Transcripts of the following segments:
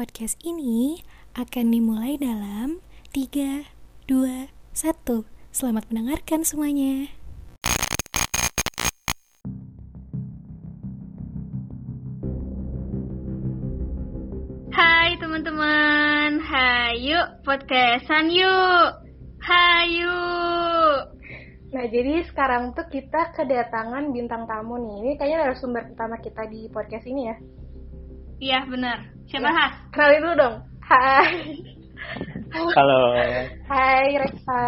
Podcast ini akan dimulai dalam 3, 2, 1. Selamat mendengarkan semuanya. Hai teman-teman, hayu podcastan yuk. Hayu. Nah, jadi sekarang tuh kita kedatangan bintang tamu nih. Ini kayaknya narasumber pertama kita di podcast ini ya. Iya benar. Siapa Ya. Has? Kenalin dulu dong. Hai. Halo Hai Reksa.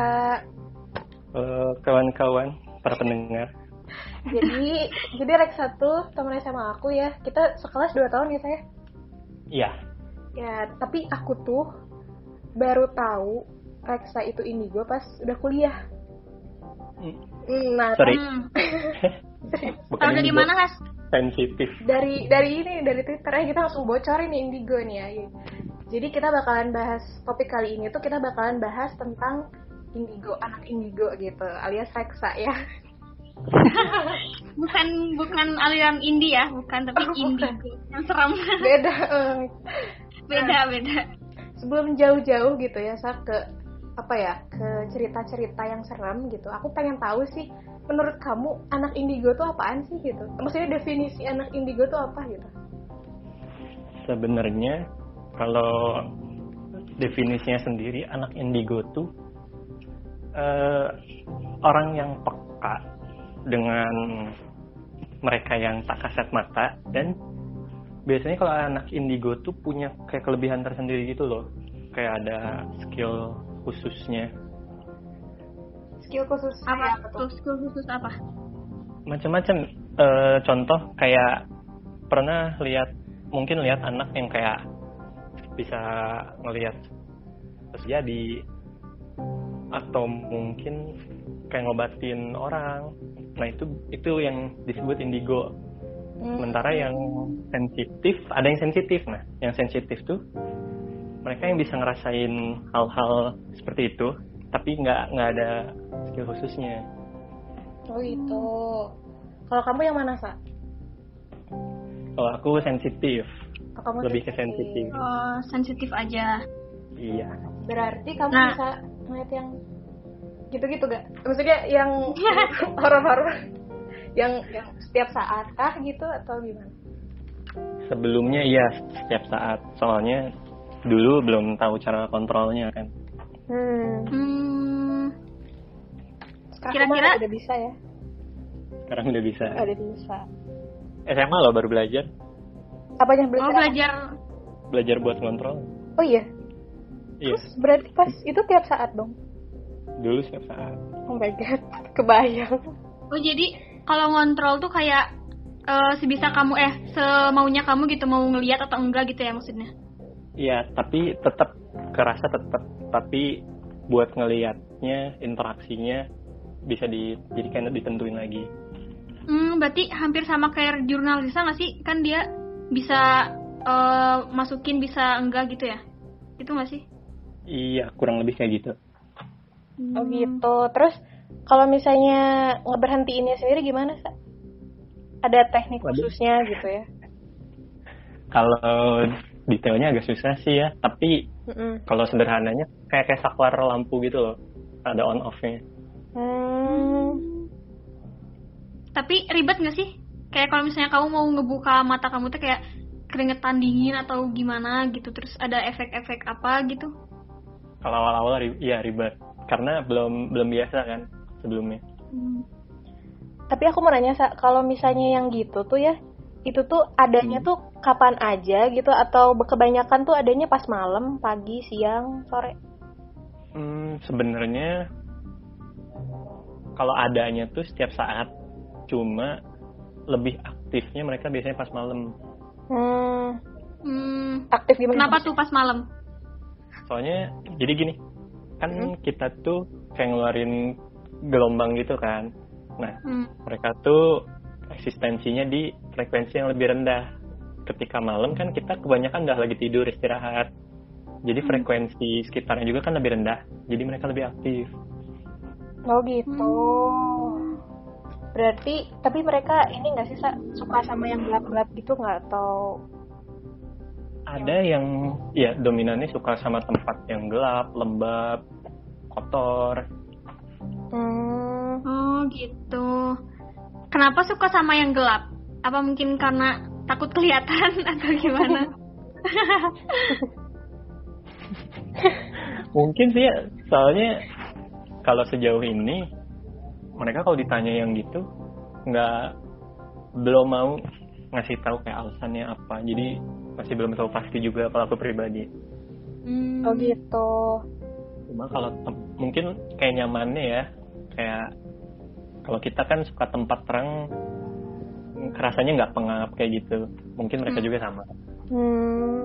eh, kawan-kawan para pendengar. Jadi, jadi Reksa tuh teman SMA aku ya. Kita sekelas 2 tahun ya saya. Iya, Ya, tapi aku tuh baru tahu Reksa itu indigo pas udah kuliah. Mm, Hmm, Nah, sorry, Hmm. bukan Tahu dari indigo. mana Has? Sensitif. dari dari ini dari Twitter ya kita langsung bocorin nih indigo nih ya. Jadi kita bakalan bahas topik kali ini tuh kita bakalan bahas tentang indigo, anak indigo gitu, alias Reksa ya. Bukan bukan aliran indie ya, bukan tapi Oh, indie. bukan. Yang serem. Beda. eh. beda beda. Sebelum jauh-jauh gitu ya, saya ke apa ya ke cerita-cerita yang serem gitu. Aku pengen tahu sih, menurut kamu anak indigo tuh apaan sih gitu? Maksudnya definisi anak indigo tuh apa gitu? Sebenarnya kalau definisinya sendiri anak indigo tuh eh, orang yang peka dengan mereka yang tak kasat mata dan biasanya kalau anak indigo tuh punya kayak kelebihan tersendiri gitu loh kayak ada skill khususnya? Skill khusus Apa? tuh? Skill khusus apa? macam-macam Eh, contoh kayak pernah lihat mungkin lihat anak yang kayak bisa ngelihat terjadi atau mungkin kayak ngobatin orang. Nah itu itu yang disebut indigo. Hmm. sementara yang sensitif ada yang sensitif. Nah yang sensitif tuh mereka yang bisa ngerasain hal-hal seperti itu tapi nggak nggak ada skill khususnya Oh gitu. Kalau kamu yang mana, Sa? kalau aku sensitif Oh, kamu lebih ke sensitif Oh, sensitif aja. iya Berarti kamu Nah. bisa ngeliat yang gitu-gitu gak? Maksudnya yang horor-horor yang yang setiap saat kah gitu atau gimana? sebelumnya iya setiap saat soalnya dulu belum tahu cara kontrolnya kan Hmm. Hmm, Sekarang Kira-kira- udah bisa ya? sekarang udah bisa Udah bisa. SMA loh baru belajar Apa yang oh belajar? belajar belajar buat ngontrol Oh iya. iya Terus berarti pas itu tiap saat dong. dulu setiap saat Oh my god, kebayang. Oh jadi kalau ngontrol tuh kayak eh, sebisa kamu eh semaunya kamu gitu mau ngelihat atau enggak gitu ya maksudnya. Iya tapi tetap kerasa tetap tapi buat ngelihatnya interaksinya bisa dijadikan ditentuin lagi Hmm, berarti hampir sama kayak jurnalisa nggak sih? Kan dia bisa eh, masukin bisa enggak gitu ya? Itu nggak sih? iya kurang lebih kayak gitu Oh gitu. Terus kalau misalnya ngeberhentiinnya sendiri gimana, Sa? Ada teknik Waduh. khususnya gitu ya? kalau detailnya agak susah sih ya tapi Mm-mm. kalau sederhananya kayak kayak saklar lampu gitu loh ada on off-nya Hmm. Tapi ribet nggak sih? Kayak kalau misalnya kamu mau ngebuka mata kamu tuh kayak keringetan dingin atau gimana gitu, terus ada efek-efek apa gitu? kalau awal-awal iya ribet karena belum belum biasa kan sebelumnya Hmm. Tapi aku mau nanya, kalau misalnya yang gitu tuh ya, itu tuh adanya Hmm. tuh kapan aja gitu atau kebanyakan tuh adanya pas malam, pagi, siang, sore? Hmm, sebenarnya kalau adanya tuh setiap saat, cuma lebih aktifnya mereka biasanya pas malam. Hmm, Hmm, aktif gimana? kenapa tuh pas malam? Soalnya jadi gini, kan Hmm. kita tuh kayak ngeluarin gelombang gitu kan. Nah, Hmm. mereka tuh eksistensinya di frekuensi yang lebih rendah. Ketika malam kan kita kebanyakan udah lagi tidur istirahat. Jadi Hmm. frekuensi sekitarnya juga kan lebih rendah. Jadi mereka lebih aktif. Oh gitu. Berarti, tapi mereka ini nggak sih suka sama yang gelap-gelap gitu nggak atau? ada yang ya dominannya suka sama tempat yang gelap, lembab, kotor. Hmm, Oh gitu. Kenapa suka sama yang gelap? Apa mungkin karena takut kelihatan atau gimana? Mungkin sih ya, soalnya kalau sejauh ini mereka kalau ditanya yang gitu nggak belum mau ngasih tahu kayak alasannya apa. Jadi masih belum tahu pasti juga kalau aku pribadi. Hmm. oh gitu. Cuma kalau mungkin kayak nyamannya ya, kayak kalau kita kan suka tempat terang, rasanya nggak pengap kayak gitu. Mungkin mereka Hmm. juga sama. Hmm.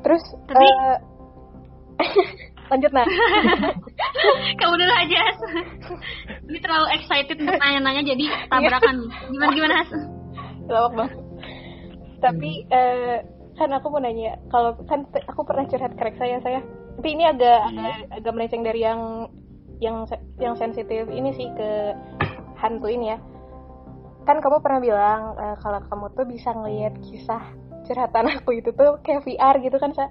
Terus Tapi- eh, lanjut nah. Kamu dulu aja. Has. Ini terlalu excited untuk nanya-nanya jadi tabrakan. Gimana gimana Has? Lawak banget. Tapi eh, kan aku mau nanya, kalau kan aku pernah curhat ke Reksa ya saya. Tapi ini agak agak, agak melenceng dari yang yang yang sensitif ini sih ke hantu ini ya. Kan kamu pernah bilang eh, kalau kamu tuh bisa ngelihat kisah curhatan aku itu tuh kayak VR gitu kan, Sa?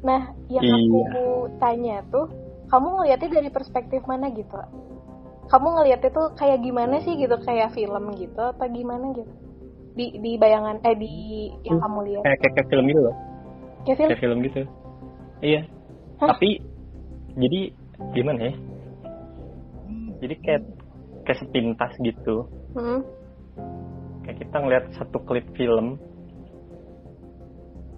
Nah, yang aku Iya. tanya tuh, kamu ngelihatnya dari perspektif mana gitu? Kamu ngelihatnya tuh kayak gimana sih gitu, kayak film gitu apa gimana gitu? Di di bayangan eh di yang Hmm, kamu lihat. Kayak, kayak, kayak film gitu loh. Kayak film? Kayak film gitu. Iya. Hah? Tapi jadi gimana ya? Jadi kayak kayak sepintas gitu. Hmm. Kayak kita ngeliat satu klip film.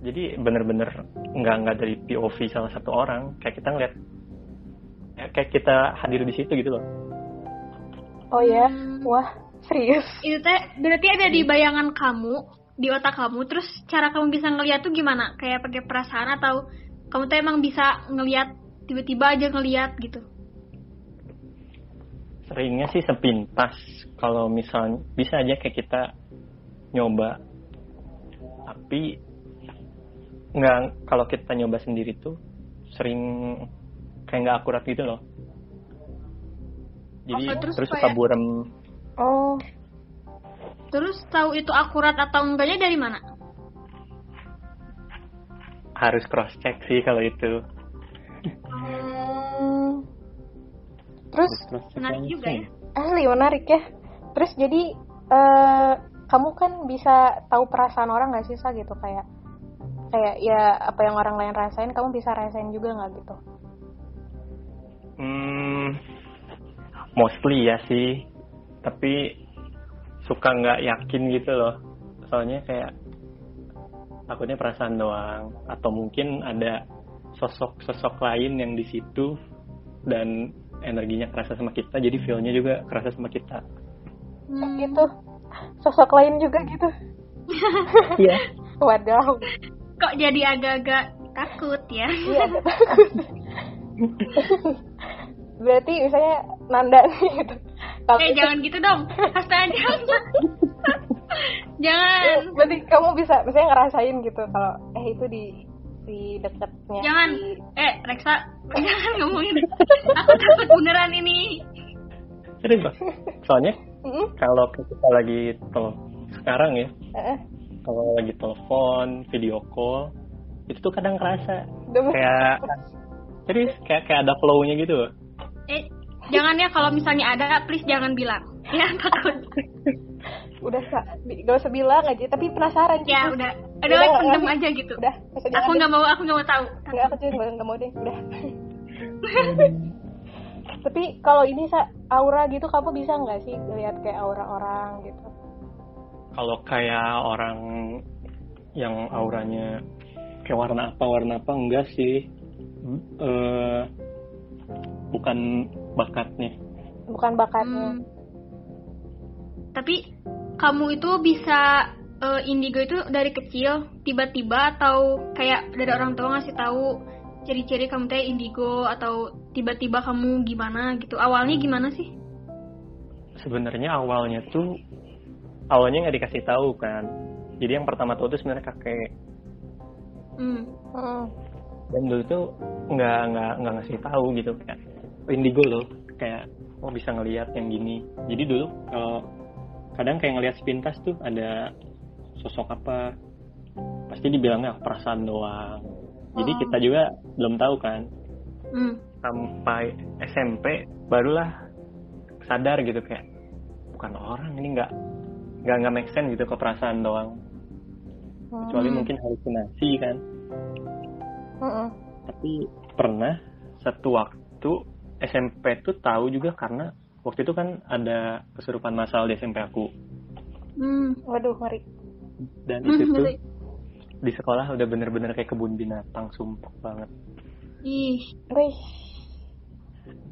Jadi bener-bener nggak nggak dari POV salah satu orang. Kayak kita ngeliat ya, kayak kita hadir di situ gitu loh. Oh ya, Hmm. wah serius. Itu teh berarti ada di bayangan kamu, di otak kamu. Terus cara kamu bisa ngeliat tuh gimana? Kayak pakai perasaan atau kamu tuh emang bisa ngeliat tiba-tiba aja ngeliat gitu? Seringnya sih sepintas. Kalau misalnya bisa aja kayak kita nyoba. Tapi nggak kalau kita nyoba sendiri tuh sering kayak nggak akurat gitu loh. Jadi Oh, terus terus, suka burem. Oh, Terus tahu itu akurat atau enggaknya dari mana? Harus cross check sih kalau itu. Hmm. terus check Menarik juga ya. asli menarik ya. Terus jadi eh kamu kan bisa tahu perasaan orang nggak sih Sa gitu kayak kayak ya apa yang orang lain rasain kamu bisa rasain juga nggak gitu? Hmm, mostly ya sih. Tapi suka nggak yakin gitu loh. Soalnya kayak takutnya perasaan doang. Atau mungkin ada sosok-sosok lain yang di situ dan energinya kerasa sama kita, jadi feel-nya juga kerasa sama kita. Hmm. Gitu. Sosok lain juga gitu. Iya. Wadaw. Kok jadi agak-agak takut ya? Iya agak takut. Berarti misalnya Nanda nih gitu. Kalau eh jangan gitu dong. Astaga. jangan. berarti kamu bisa misalnya ngerasain gitu kalau eh itu di di dekatnya. Jangan. di- Eh, Reksa, jangan ngomongin. Aku takut beneran ini. Serius, Bang. Soalnya Mm-mm. kalau kita lagi tel- sekarang ya, Eh, kalau lagi telepon, video call, itu tuh kadang kerasa udah kayak serius kayak kayak ada flow-nya gitu. Eh, jangan ya kalau misalnya ada, please jangan bilang. Ya, takut. Udah gak usah bilang aja tapi penasaran Ya, gitu. udah. Udah, Udah, pendem aja gitu. udah Aku nggak mau, aku nggak mau tahu. nggak aku juga nggak- mau deh udah tapi kalau ini sa aura gitu kamu bisa nggak sih lihat kayak aura orang gitu Kalau kayak orang yang auranya kayak warna apa warna apa enggak sih, Eh, bukan bakatnya. bukan bakatnya Hmm. Tapi kamu itu bisa eh, indigo itu dari kecil tiba-tiba atau kayak dari orang tua ngasih tahu ciri-ciri kamu teh indigo atau tiba-tiba kamu gimana gitu. Awalnya gimana sih? Sebenarnya awalnya tuh awalnya nggak dikasih tahu kan. Jadi yang pertama tahu tuh sebenarnya kakek. Hmm. Hmm. Dan dulu tuh nggak nggak nggak ngasih tahu gitu kayak "Oh, indigo loh kayak oh bisa ngelihat yang gini. Jadi dulu kalau kadang kayak ngelihat sepintas tuh ada sosok apa pasti dibilangnya perasaan doang jadi Oh. kita juga belum tahu kan Hmm. sampai SMP barulah sadar gitu kayak bukan orang ini nggak nggak nggak make sense gitu ke perasaan doang kecuali Hmm. mungkin halusinasi kan Mm-mm. tapi pernah satu waktu SMP tuh tahu juga karena waktu itu kan ada kesurupan massal di SMP aku Hmm. Waduh, ngeri. dan Hmm, itu tuh di sekolah udah bener-bener kayak kebun binatang sumpah banget Ih. Wih,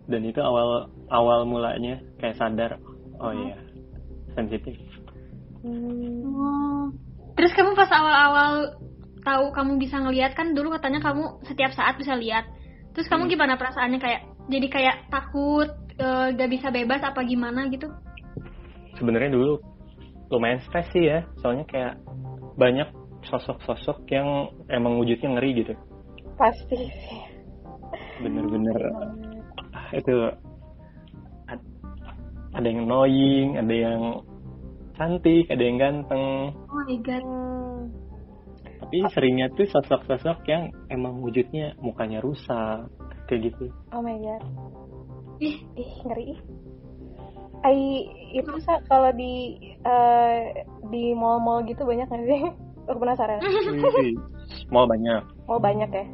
dan itu awal awal mulanya kayak sadar oh iya sensitif Hmm. Oh. Terus kamu pas awal-awal tahu kamu bisa ngelihat kan dulu katanya kamu setiap saat bisa lihat. Terus kamu Hmm. gimana perasaannya kayak jadi kayak takut eh, gak bisa bebas apa gimana gitu? sebenarnya dulu lumayan stres sih ya soalnya kayak banyak sosok-sosok yang emang wujudnya ngeri gitu pasti sih. bener-bener ah, itu ad- ada yang annoying ada yang cantik ada yang ganteng Oh my god. Tapi seringnya tuh sosok-sosok yang emang wujudnya mukanya rusak kayak gitu Oh my god. Ih, Ih, ngeri. ih. Ai itu sa kalau di eh, di mall-mall gitu banyak nggak sih? Aku penasaran. Mau banyak Mall banyak ya?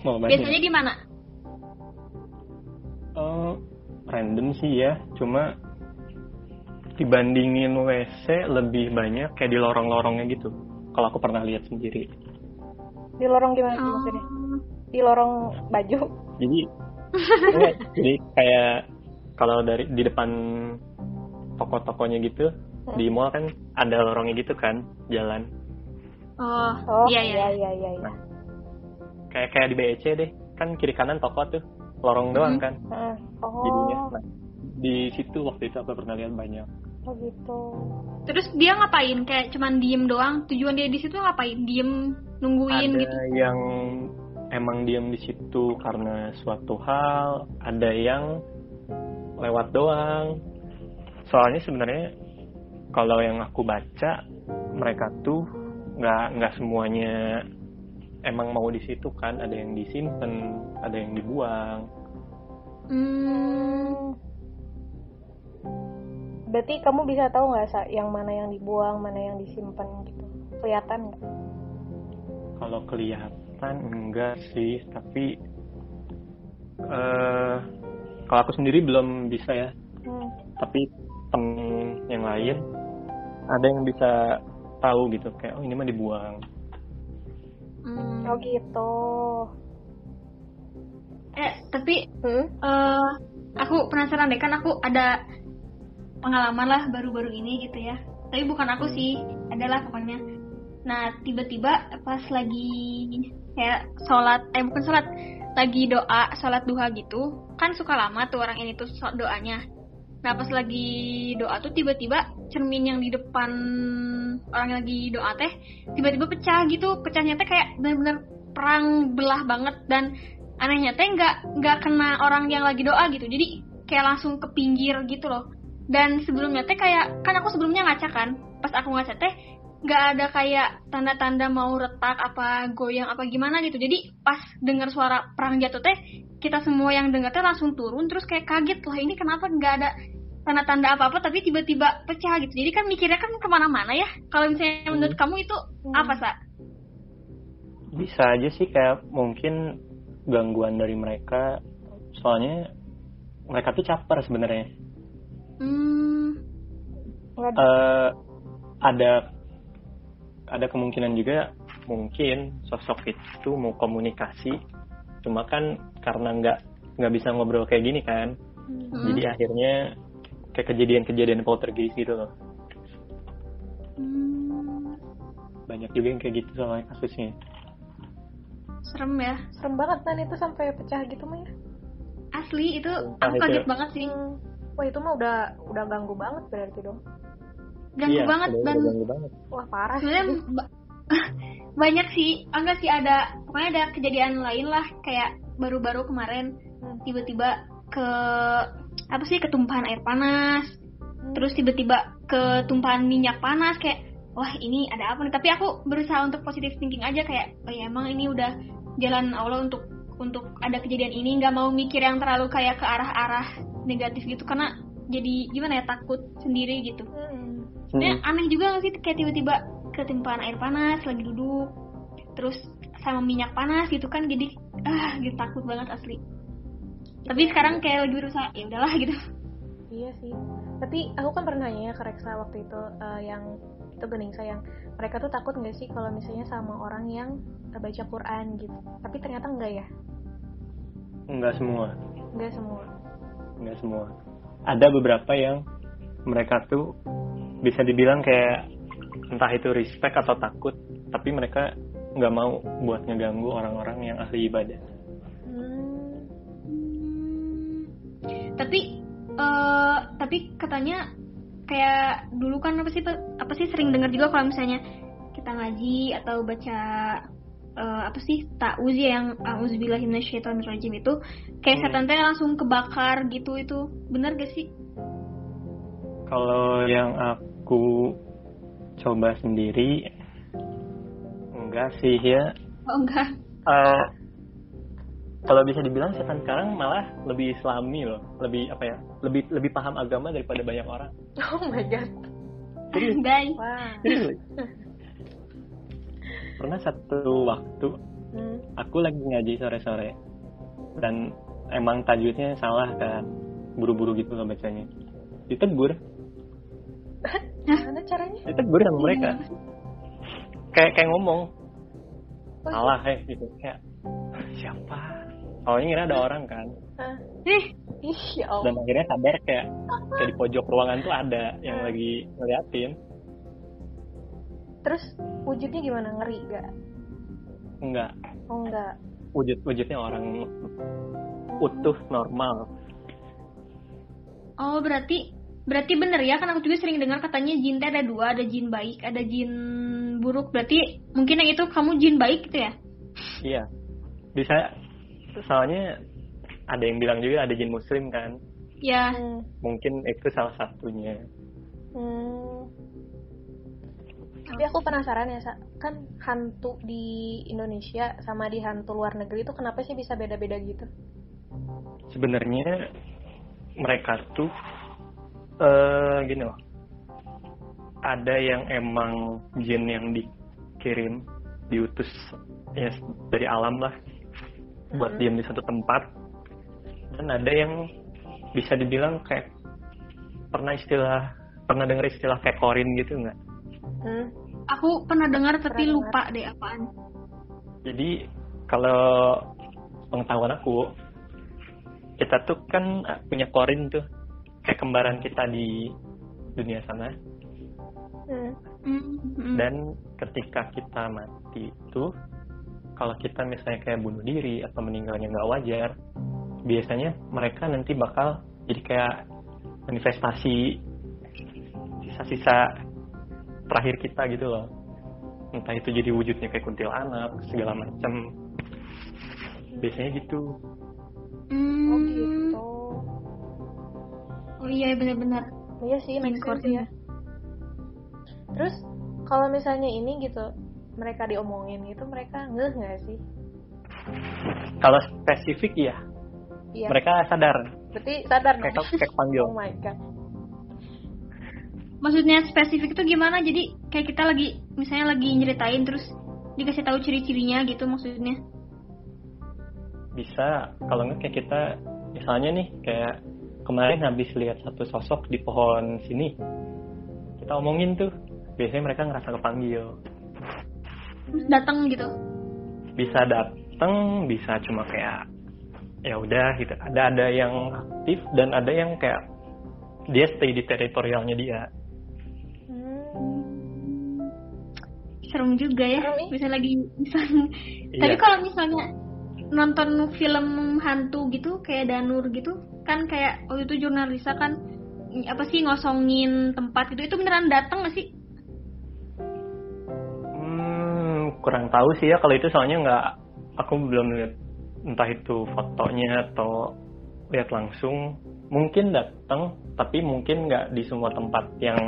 mau banyak biasanya di mana? Eh, random sih ya cuma dibandingin WC lebih banyak kayak di lorong-lorongnya gitu kalau aku pernah lihat sendiri Di lorong gimana sih Oh. maksudnya? Di lorong baju. Jadi jadi kayak kalau dari di depan toko-tokonya gitu Hmm. di mall kan ada lorongnya gitu kan jalan Oh, Oh, iya iya. iya iya iya. Nah. kayak kayak di BEC deh kan kiri kanan toko tuh lorong doang Mhm. kan Heeh. jadinya Oh, nah, di situ waktu itu aku pernah lihat banyak oh gitu. Terus dia ngapain? Kayak cuman diem doang. Tujuan dia di situ ngapain? Diem nungguin ada gitu. yang emang diam di situ karena suatu hal ada yang lewat doang soalnya sebenarnya kalau yang aku baca mereka tuh nggak nggak semuanya emang mau di situ kan ada yang disimpan ada yang dibuang Hmm. Berarti kamu bisa tahu nggak sa yang mana yang dibuang, mana yang disimpan gitu? Kelihatan nggak? kalau kelihatan enggak sih tapi eh kalau aku sendiri belum bisa ya Hmm. tapi temen yang lain ada yang bisa tahu gitu kayak oh ini mah dibuang Hmm. Oh gitu. Eh, tapi Hmm? eh aku penasaran deh kan aku ada pengalaman lah baru-baru ini gitu ya. Tapi bukan aku Hmm. sih, adalah pokoknya. Nah, tiba-tiba pas lagi kayak sholat, eh bukan sholat, lagi doa, sholat duha gitu, kan suka lama tuh orang ini tuh doanya. Nah, pas lagi doa tuh tiba-tiba cermin yang di depan orang yang lagi doa teh tiba-tiba pecah gitu. Pecahnya teh kayak bener-bener perang belah banget dan anehnya teh nggak nggak kena orang yang lagi doa gitu. Jadi kayak langsung ke pinggir gitu loh. Dan sebelumnya teh kayak kan aku sebelumnya ngaca kan. Pas aku ngaca teh nggak ada kayak tanda-tanda mau retak apa goyang apa gimana gitu. Jadi pas dengar suara perang jatuh teh kita semua yang dengar teh langsung turun terus kayak kaget lah ini kenapa nggak ada tanda-tanda apa-apa tapi tiba-tiba pecah gitu. Jadi kan mikirnya kan ke mana-mana ya. Kalau misalnya Hmm. menurut kamu itu apa sa? bisa aja sih kayak mungkin gangguan dari mereka soalnya mereka tuh caper sebenarnya Hmm, Nggak ada. Ada kemungkinan juga mungkin sosok itu mau komunikasi cuma kan karena nggak nggak bisa ngobrol kayak gini kan hmm, jadi akhirnya kayak kejadian-kejadian poltergeist gitu loh hmm, banyak juga yang kayak gitu soalnya kasusnya serem ya. Serem banget kan itu sampai pecah gitu mah ya. Asli itu aku kaget banget sih. Hmm. Wah itu mah udah udah ganggu banget berarti dong. Ganggu Iya, banget dan ganggu banget Wah parah. sebenarnya sih. ba- banyak sih enggak sih ada pokoknya ada kejadian lain lah kayak baru-baru kemarin Hmm. tiba-tiba ke apa sih ketumpahan air panas Hmm. terus tiba-tiba ketumpahan minyak panas kayak wah ini ada apa nih tapi aku berusaha untuk positive thinking aja kayak oh ya emang ini udah jalan Allah untuk untuk ada kejadian ini nggak mau mikir yang terlalu kayak ke arah-arah negatif gitu karena jadi gimana ya takut sendiri gitu Hmm. Sebenarnya aneh juga gak sih kayak tiba-tiba ketimpaan air panas lagi duduk terus sama minyak panas gitu kan jadi ah gitu takut banget asli tapi sekarang kayak lagi berusaha ya udahlah gitu Iya sih. Tapi aku kan pernah nanya ke Reksa waktu itu eh, yang itu bening sayang. Mereka tuh takut nggak sih kalau misalnya sama orang yang baca Quran gitu. Tapi ternyata enggak ya. Enggak semua, Enggak semua. enggak semua. Ada beberapa yang mereka tuh bisa dibilang kayak entah itu respect atau takut, tapi mereka nggak mau buat ngeganggu orang-orang yang ahli ibadah. Hmm. tapi eh tapi katanya kayak dulu kan apa sih apa sih sering dengar juga kalau misalnya kita ngaji atau baca eh, apa sih ta'uz ya yang auzubillahi minasyaitonirrajim itu kayak Hmm. setan teh langsung kebakar gitu itu benar gak sih Kalau yang aku coba sendiri, enggak sih ya. oh enggak Eh, kalau bisa dibilang setan sekarang malah lebih islami loh, lebih apa ya, lebih lebih paham agama daripada banyak orang. Oh my god. Serius, guys Wah. serius. Pernah satu waktu Hmm. aku lagi ngaji sore-sore dan emang tajwidnya salah kan, buru-buru gitu loh bacanya. Ditegur, Gimana caranya? ditegur sama mereka. Kayak kayak ngomong, Oh, salah eh gitu kayak siapa? Awalnya ngira ada orang kan, eh Ih, ya dan Allah. akhirnya sadar kayak kayak di pojok ruangan tuh ada yang lagi ngeliatin Terus wujudnya gimana? Ngeri gak? enggak Oh enggak. wujud wujudnya orang utuh normal oh berarti berarti bener ya kan aku juga sering dengar katanya jin teh ada dua ada jin baik ada jin buruk berarti mungkin yang itu kamu jin baik gitu ya iya bisa soalnya ada yang bilang juga ada jin muslim kan ya Hmm. mungkin itu salah satunya Hmm. Tapi aku penasaran ya, Sa. kan hantu di Indonesia sama di hantu luar negeri itu kenapa sih bisa beda-beda gitu? sebenarnya mereka tuh eh gini loh. Ada yang emang jin yang dikirim diutus ya dari alam lah buat Mhm. diam di satu tempat. Dan ada yang bisa dibilang kayak pernah istilah pernah dengar istilah kekorin gitu nggak? Hmm. aku pernah dengar tapi Pernah lupa deh apaan. Jadi kalau pengetahuan aku kita tuh kan punya korin tuh kayak kembaran kita di dunia sana Hmm. Dan ketika kita mati itu kalau kita misalnya kayak bunuh diri atau meninggalnya nggak wajar biasanya mereka nanti bakal jadi kayak manifestasi sisa-sisa terakhir kita gitu loh entah itu jadi wujudnya kayak kuntilanak segala macam biasanya gitu Hmm. Oh gitu. Oh iya benar-benar. Iya sih, sense Recording. ya. Terus kalau misalnya ini gitu, mereka diomongin gitu, mereka ngeh nggak sih? kalau spesifik iya Iya. mereka sadar Berarti sadar kayak dong. kayak panggil Oh my god. Maksudnya spesifik itu gimana? Jadi kayak kita lagi misalnya lagi nyeritain terus dikasih tahu ciri-cirinya gitu maksudnya. bisa kalau nggak kayak kita misalnya nih kayak kemarin habis lihat satu sosok di pohon sini kita omongin tuh biasanya mereka ngerasa kepanggil Terus datang gitu. bisa datang bisa cuma kayak ya udah gitu ada ada yang aktif dan ada yang kayak dia stay di teritorialnya dia Hmm. Serem juga ya. Serem, ih. Bisa lagi bisa. Iya. Tapi kalau misalnya nonton film hantu gitu kayak Danur gitu kan kayak waktu itu jurnalisa kan apa sih ngosongin tempat itu itu beneran datang gak sih? Hmm, kurang tahu sih ya kalau itu soalnya nggak aku belum lihat entah itu fotonya atau lihat langsung mungkin datang tapi mungkin nggak di semua tempat yang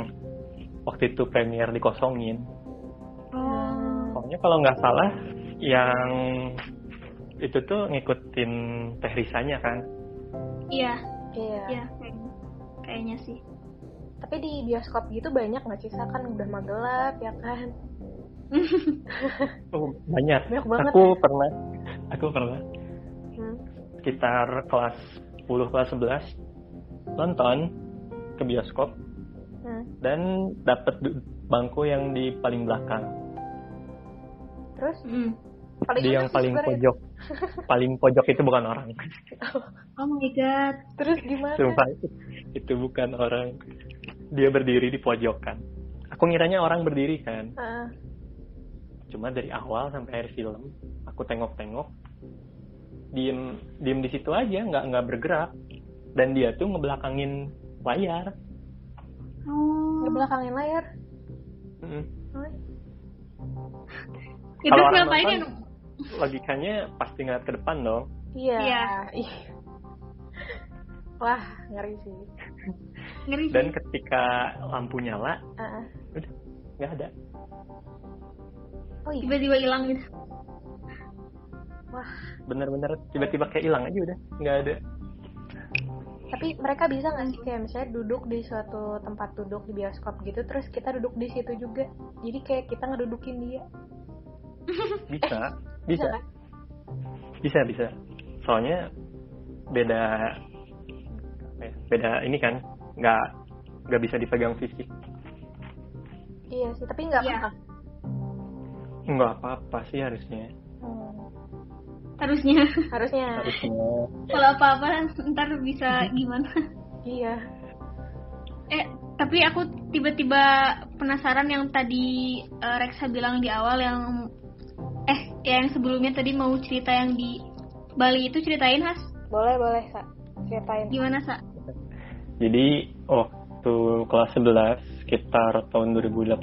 waktu itu premier dikosongin. Oh. Soalnya kalau nggak salah yang itu tuh ngikutin Teh Risanya kan. Iya, Iya. iya kayaknya. Kayaknya sih. Tapi di bioskop gitu banyak nggak sih kan udah magelap ya kan? Oh, banyak. Banyak banget Aku ya? pernah aku pernah Hmm. sekitar kelas 10 kelas 11 nonton ke bioskop Hmm. dan dapat bangku yang di paling belakang. Terus Mm. Paling di yang paling pojok. paling pojok itu bukan orang. Oh my god. Terus gimana? Sumpah itu bukan orang. Dia berdiri di pojokan. Aku ngiranya orang berdiri kan. Heeh. Cuma dari awal sampai akhir film, aku tengok-tengok, diem diem di situ aja, nggak nggak bergerak. Dan dia tuh ngebelakangin layar. Oh. Ngebelakangin layar. Mm. Oh, Itu ya? nonton, Logikanya pasti ngeliat ke depan dong. Iya. Iya. Wah, ngeri sih. Ngeri sih. Dan ketika lampu nyala, Heeh. udah nggak ada. Oh iya. Tiba-tiba hilang gitu. Wah. Bener-bener tiba-tiba kayak hilang aja udah, nggak ada. Tapi mereka bisa nggak sih kayak misalnya duduk di suatu tempat duduk di bioskop gitu, terus kita duduk di situ juga. Jadi kayak kita ngedudukin dia. Bisa, bisa. Bisa bisa. Soalnya beda ya, beda ini kan nggak nggak bisa dipegang fisik. Iya sih, tapi nggak Iya. apa-apa. Nggak apa-apa sih harusnya. Hmm. Harusnya. Harusnya. Harusnya. Kalau apa-apa ntar bisa gimana. Iya. Eh, tapi aku tiba-tiba penasaran yang tadi eh, Reksa bilang di awal yang eh ya yang sebelumnya tadi mau cerita yang di Bali itu ceritain Has Boleh, boleh, Sa. Ceritain. gimana Sa? Jadi waktu kelas 11 sekitar tahun 2018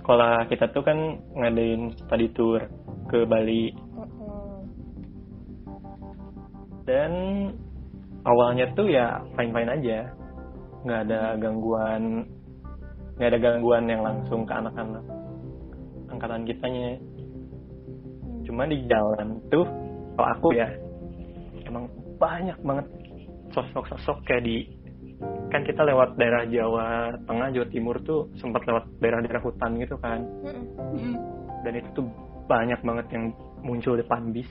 sekolah kita tuh kan ngadain study tour ke Bali dan awalnya tuh ya fine fine aja nggak ada gangguan nggak ada gangguan yang langsung ke anak-anak angkatan kitanya cuma di jalan tuh kalau aku ya emang banyak banget sosok-sosok kayak di kan kita lewat daerah Jawa Tengah Jawa Timur tuh sempat lewat daerah-daerah hutan gitu kan. Mm-mm. dan itu tuh banyak banget yang muncul depan bis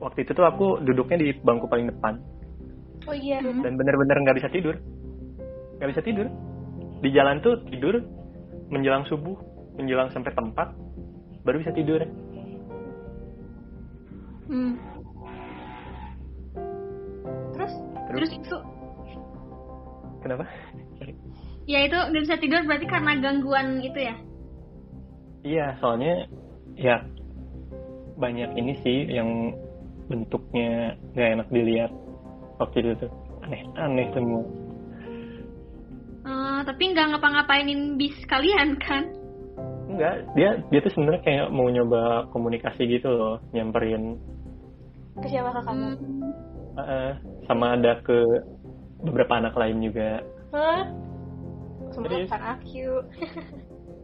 waktu itu tuh aku duduknya di bangku paling depan Oh iya. Mm. dan bener-bener nggak bisa tidur nggak bisa tidur di jalan tuh tidur menjelang subuh menjelang sampai tempat baru bisa tidur. Hmm. Terus? Terus, terus itu? Kenapa? Ya itu nggak bisa tidur berarti karena gangguan itu ya? iya soalnya ya banyak ini sih yang bentuknya nggak enak dilihat waktu itu tuh. Aneh-aneh semua. Eh, tapi nggak ngapa-ngapainin bis kalian kan? Enggak dia dia tuh sebenarnya kayak mau nyoba komunikasi gitu loh nyamperin Ke siapa ke kamu? Eh, sama ada ke beberapa anak lain juga? Serius? Semua kan aku.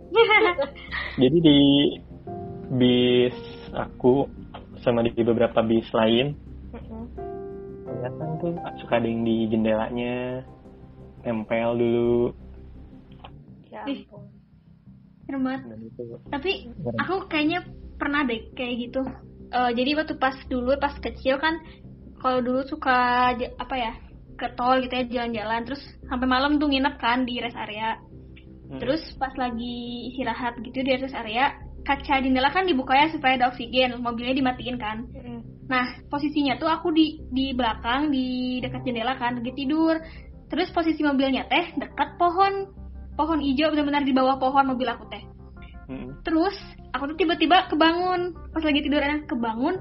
Jadi di bis aku sama di beberapa bis lain kelihatan tuh suka ada yang di jendelanya nempel dulu Ya ampun. Serem banget. Tapi aku kayaknya pernah deh kayak gitu. Eh, jadi waktu pas dulu pas kecil kan kalau dulu suka apa ya ke tol gitu ya jalan-jalan terus sampai malam tuh nginep kan di rest area. Hmm. Terus pas lagi istirahat gitu di rest area kaca jendela kan dibuka ya supaya ada oksigen mobilnya dimatiin kan. Mm-mm. Nah posisinya tuh aku di di belakang di dekat jendela kan lagi tidur. Terus posisi mobilnya teh dekat pohon pohon hijau benar-benar di bawah pohon mobil aku teh. Mm-mm. Terus aku tuh tiba-tiba kebangun pas lagi tidur enak kebangun.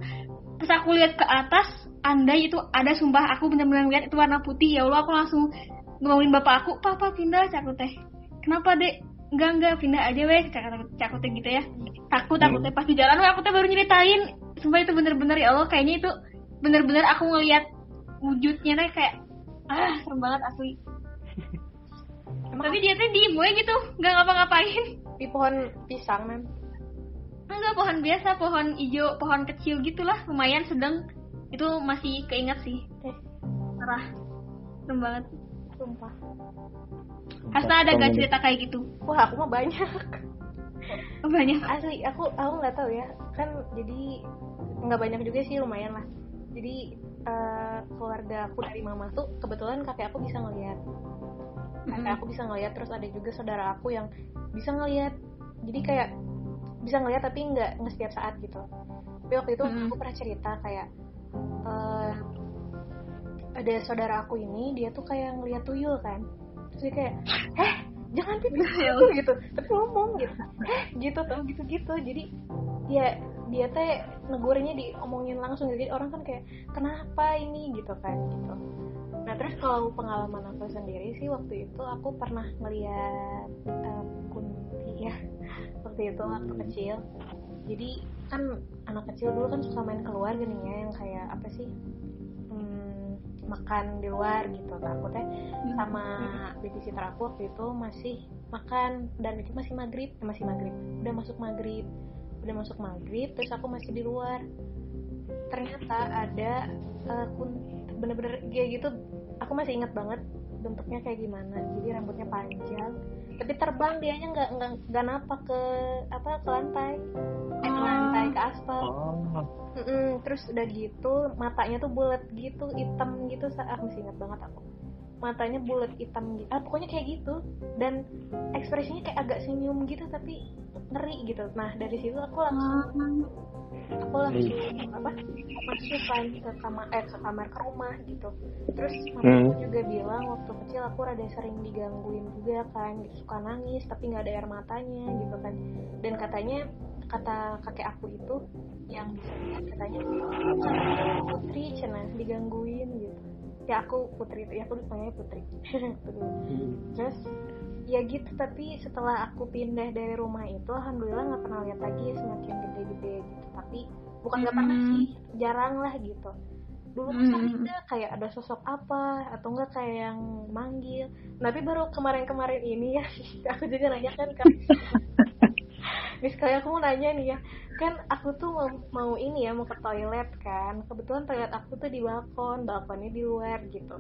Pas aku lihat ke atas, andai itu ada sumpah aku benar-benar lihat itu warna putih ya Allah aku langsung ngomongin bapak aku, papa pindah cakut teh. Kenapa dek? Enggak enggak pindah aja weh cakut cakut teh gitu ya. Takut aku teh pas di jalan weh aku teh baru nyeritain. Sumpah itu bener-bener ya Allah kayaknya itu bener-bener aku ngelihat wujudnya teh kayak ah serem banget asli. Tapi dia tuh diem gue gitu, nggak ngapa-ngapain. di pohon pisang mem Enggak pohon biasa, pohon hijau, pohon kecil gitulah, lumayan sedang. Itu masih keinget sih. eh Parah. Serem banget. sumpah Hasta ada gak cerita kayak gitu? wah aku mah banyak Banyak. asli aku aku nggak tahu ya kan jadi nggak banyak juga sih lumayan lah jadi eh, keluarga aku dari mama tuh kebetulan kakek aku bisa kakek aku bisa ngelihat terus ada juga saudara aku yang bisa ngelihat jadi kayak bisa ngelihat tapi nggak nggak setiap saat gitu. Tapi waktu itu Mm-mm. aku pernah cerita kayak eh, ada saudara aku ini dia tuh kayak ngelihat tuyul kan. Terus dia kayak eh jangan pipis gitu. Tapi ngomong gitu. Eh gitu tuh gitu gitu. Jadi ya dia teh negurnya diomongin langsung jadi orang kan kayak kenapa ini? Gitu kan gitu nah terus kalau pengalaman aku sendiri sih waktu itu aku pernah ngeliat eh, kunti ya. Waktu itu waktu kecil. Jadi kan anak kecil dulu kan suka main keluar gini ya yang kayak apa sih hmm, makan di luar gitu. Aku teh sama babysitter aku waktu itu masih makan dan itu masih maghrib. Eh, masih maghrib. Udah masuk maghrib. Udah masuk maghrib terus aku masih di luar. Ternyata ada eh, kun- bener-bener kayak gitu aku masih ingat banget bentuknya kayak gimana. Jadi rambutnya panjang tapi terbang dianya nggak nggak nggak napak ke apa ke lantai. Eh, ke Oh. lantai ke aspal. Oh, Mm-mm, terus udah gitu matanya tuh bulat gitu hitam gitu. Saat masih ingat banget aku. Matanya bulat hitam gitu. Ah pokoknya kayak gitu. Dan ekspresinya kayak agak senyum gitu tapi ngeri gitu. Nah dari situ aku langsung aku langsung apa masuk kan ke kamar eh ke kamar ke rumah gitu. Terus mama Hmm. juga bilang waktu kecil aku rada sering digangguin juga kan gitu. Suka nangis tapi nggak ada air matanya gitu kan. Dan katanya kata kakek aku itu yang bisa lihat katanya putri cina digangguin gitu. Ya aku putri itu ya aku dipanggilnya putri. Terus ya gitu tapi setelah aku pindah dari rumah itu alhamdulillah nggak pernah lihat lagi semakin gede-gede gitu. Tapi bukan nggak pernah Hmm. sih jarang lah gitu. Dulu tuh Hmm. sering deh kayak ada sosok apa atau enggak kayak yang manggil. Tapi baru kemarin-kemarin ini ya aku juga nanya kan kan Miss aku mau nanya nih ya. Kan aku tuh mau, mau ini ya mau ke toilet kan. Kebetulan toilet aku tuh di balkon balkonnya di luar gitu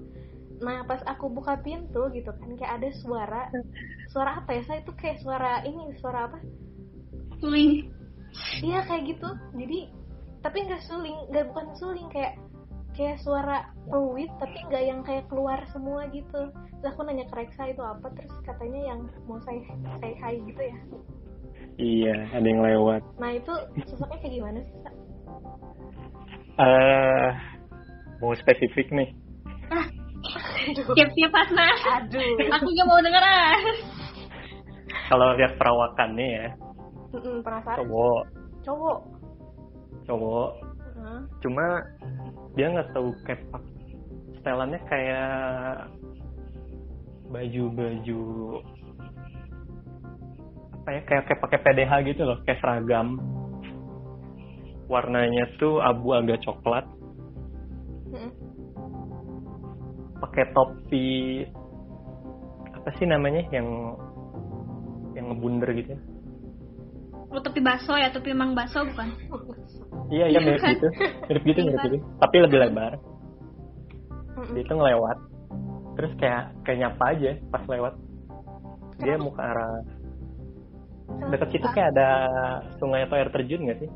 nah pas aku buka pintu gitu kan kayak ada suara suara apa ya saya itu kayak suara ini suara apa Suling. iya kayak gitu jadi tapi nggak suling nggak bukan suling kayak kayak suara peluit tapi nggak yang kayak keluar semua gitu terus aku nanya ke Reksa itu apa terus katanya yang mau saya say hi gitu ya iya, ada yang lewat. nah itu sosoknya kayak gimana sih Sa? eh mau spesifik nih. Siap-siap Hasna. aduh Aku gak mau denger ah. Kalau lihat perawakannya ya, Mm-mm, penasaran cowok, cowok cowok. Hah? Cuma dia nggak tahu kepak. Setelannya kayak baju-baju apa ya kayak kayak pakai PDH gitu loh, kayak seragam. Warnanya tuh abu agak coklat, Mm-mm. Pakai topi apa sih namanya yang yang ngebunder gitu ya? Oh, topi baso ya, topi emang baso bukan? Iya iya mirip Iya kan? gitu, mirip gitu Iya mirip kan? gitu, tapi lebih lebar. Dia tuh ngelewat, terus kayak kayak nyapa aja pas lewat. Dia mau ke arah dekat situ kayak ada sungai atau air terjun nggak sih?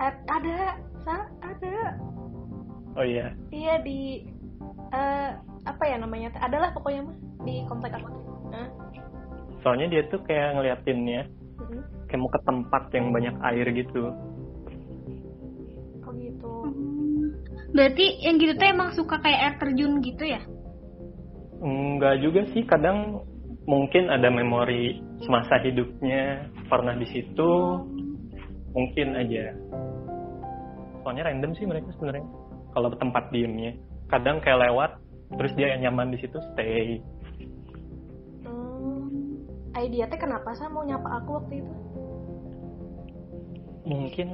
A- ada sa ada Oh iya, iya di eh apa ya namanya adalah pokoknya mah di komplek aku Hah? soalnya dia tuh kayak ngeliatinnya Mm-mm. kayak mau ke tempat yang banyak air gitu. oh gitu Berarti yang gitu tuh emang suka kayak air terjun gitu ya? Enggak juga sih, kadang mungkin ada memori semasa hidupnya pernah di situ, mungkin aja. Soalnya random sih mereka sebenarnya. Kalau tempat diemnya, kadang kayak lewat, terus dia yang nyaman di situ stay. hmm. Idea teh kenapa sih mau nyapa aku waktu itu Mungkin